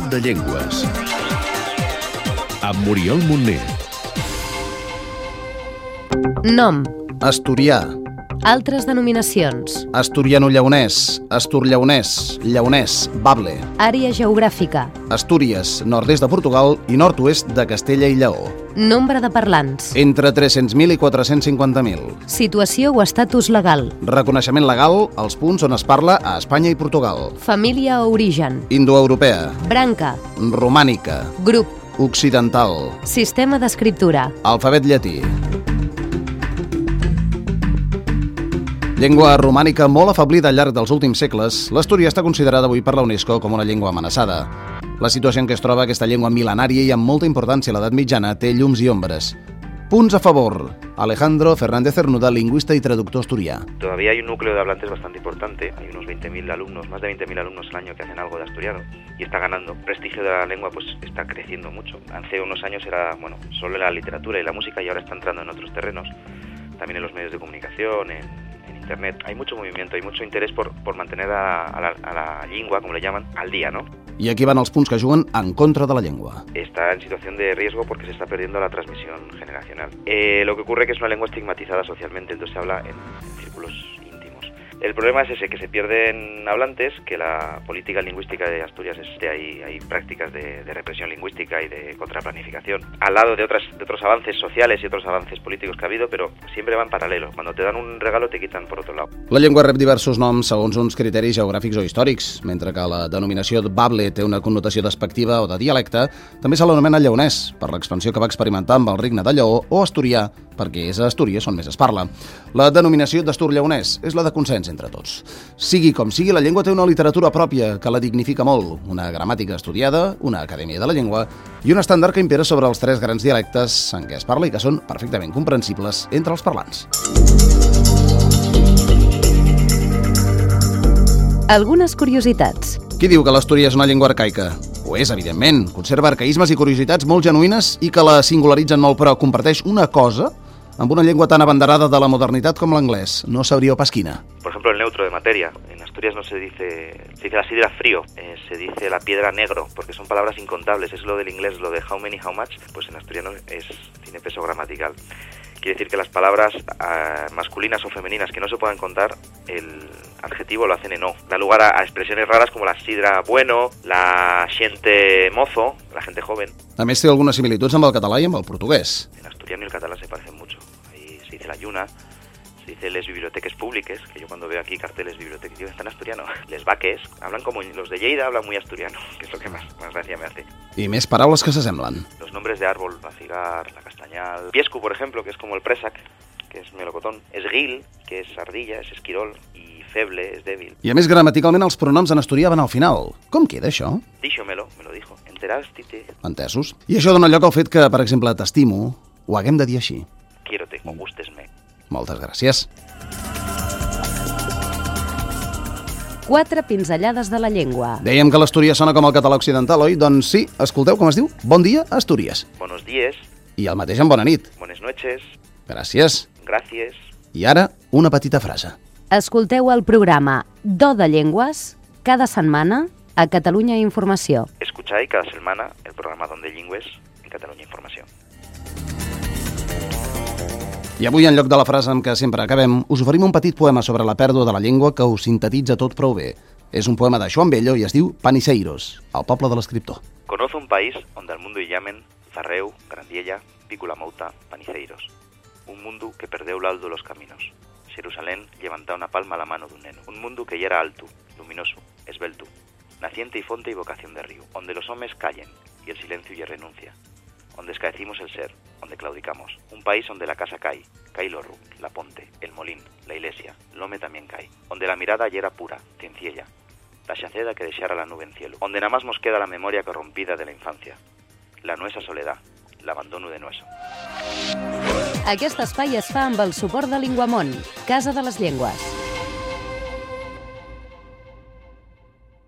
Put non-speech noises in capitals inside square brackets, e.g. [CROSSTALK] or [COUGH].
Do de Llengües. Amb Muriel Montner. Nom. Asturià, Altres denominacions. asturiano-lleonès, astur-lleonès, lleonès, bable, Àrea geogràfica. Astúries, nord-est de Portugal i nord-oest de Castella i Lleó. Nombre de parlants. Entre 300.000 i 450.000. Situació o estatus legal. Reconeixement legal als punts on es parla a Espanya i Portugal. Família o origen. Indoeuropea, Branca. romànica, Grup. occidental, Sistema d'escriptura. alfabet llatí. Llengua romànica molt afablida al llarg dels últims segles, l'Astúria està considerada avui per la UNESCO com una llengua amenaçada. La situació en què es troba aquesta llengua mil·lenària i amb molta importància a l'edat mitjana té llums i ombres. Punts a favor. Alejandro Fernández Cernuda, lingüista y traductor asturià. Todavía hay un núcleo de hablantes bastante importante, hay unos 20.000 alumnos, más de 20.000 alumnos al año que hacen algo de asturiano y está ganando. El prestigio de la lengua pues está creciendo mucho. Hace unos años era, bueno, solo la literatura y la música y ahora está entrando en otros terrenos, también en los medios de comunicación, en, en internet. Hay mucho movimiento, hay mucho interés por, por mantener a, a la, a la lengua, como le llaman, al día, ¿no? I aquí van els punts que juguen en contra de la llengua. está en situación de riesgo porque se está perdiendo la transmisión generacional. Eh, lo que ocurre que es una lengua estigmatizada socialmente, entonces se habla en, en círculos. El problema es ese, que se pierden hablantes, que la política lingüística de Asturias es que hay, hay prácticas de, de represión lingüística y de contraplanificación, al lado de, otras, de otros avances sociales y otros avances políticos que ha habido, pero siempre van paralelo. Cuando te dan un regalo te quitan por otro lado. La llengua rep diversos noms segons uns criteris geogràfics o històrics, mentre que la denominació bable té una connotació despectiva o de dialecte, també se l'anomena lleonès, per l'expansió que va experimentar amb el regne de Lleó, o asturià, perquè és a Astúries on més es parla. La denominació d'astur-lleonès és la de consens entre tots. Sigui com sigui, la llengua té una literatura pròpia que la dignifica molt, una gramàtica estudiada, una acadèmia de la llengua i un estàndard que impera sobre els tres grans dialectes en què es parla i que són perfectament comprensibles entre els parlants. Algunes curiositats. Qui diu que l'astúria és una llengua arcaica? Ho és, evidentment. Conserva arcaïsmes i curiositats molt genuïnes i que la singularitzen molt, però comparteix una cosa amb una llengua tan abanderada de la modernitat com l'anglès. No sabríeu pas quina. Por ejemplo, el neutro de materia. En Asturias no se dice, se dice la sidra frío, eh, se dice la piedra negro, porque son palabras incontables. Es lo del inglés, lo de how many, how much, pues en asturiano es, tiene peso gramatical. Quiere decir que las palabras ah, masculinas o femeninas que no se puedan contar, el adjetivo lo hacen en o. Da lugar a, a expresiones raras como la sidra bueno, la gente mozo, la gente joven. A més, té algunes similituds amb el català i amb el portuguès. En asturiano y el catalán se parecen la yuna, se dice les bibliotecas públicas, que yo cuando veo aquí carteles bibliotecas digo, está en asturiano. Les vaques, hablan como los de Lleida, hablan muy asturiano, [LAUGHS] que es lo que más, más gracia me hace. I més paraules que s'assemblen. Los nombres de árbol, la cigar, la castañal. Piescu, por ejemplo, que es como el presac, que es melocotón. Esguil, que es ardilla, es esquirol. Y feble, es débil. I a més, gramaticalment, els pronoms en asturià van al final. Com queda això? Díxomelo, me lo dijo. Enterástite, Entesos? I això dona lloc al fet que, per exemple, t'estimo, ho haguem de dir així. Quiérote, o gústesme. Moltes gràcies. Quatre pinzellades de la llengua. Dèiem que l'asturià sona com el català occidental, oi? Doncs sí, escolteu com es diu? Bon dia, Astúries. Buenos días, I el mateix en bona nit. buenas noches, Gràcies. gracias. I ara, una petita frase. Escolteu el programa Do de Llengües cada setmana a Catalunya Informació. Escucháis cada semana el programa Donde Lingües en Cataluña Información. I avui, en lloc de la frase amb què sempre acabem, us oferim un petit poema sobre la pèrdua de la llengua que ho sintetitza tot prou bé. És un poema de Joan Bello i es diu Paniseiros, el poble de l'escriptor. Conoce un país donde al mundo llamen Zarreu, Grandiella, Pícula Mouta, Paniceiros. Un mundo que perdeu l'aldo los caminos. Jerusalén levanta una palma a la mano dun neno. Un mundo que ya era alto, luminoso, esbelto, naciente y fonte y vocación de río, donde los hombres callen y el silencio y renuncia, donde escaecimos el ser, donde claudicamos. Un país donde la casa cae, cae l'orru, la ponte, el molín, la iglesia, l'home también cae, donde la mirada ayer era pura, cienciella, la xaceda que deixara la nube en cielo, donde nada más nos queda la memoria corrompida de la infancia, la nuesa soledad, l'abandono de nueso. Aquest espai es fa amb el suport de Linguamont, Casa de les Llengües.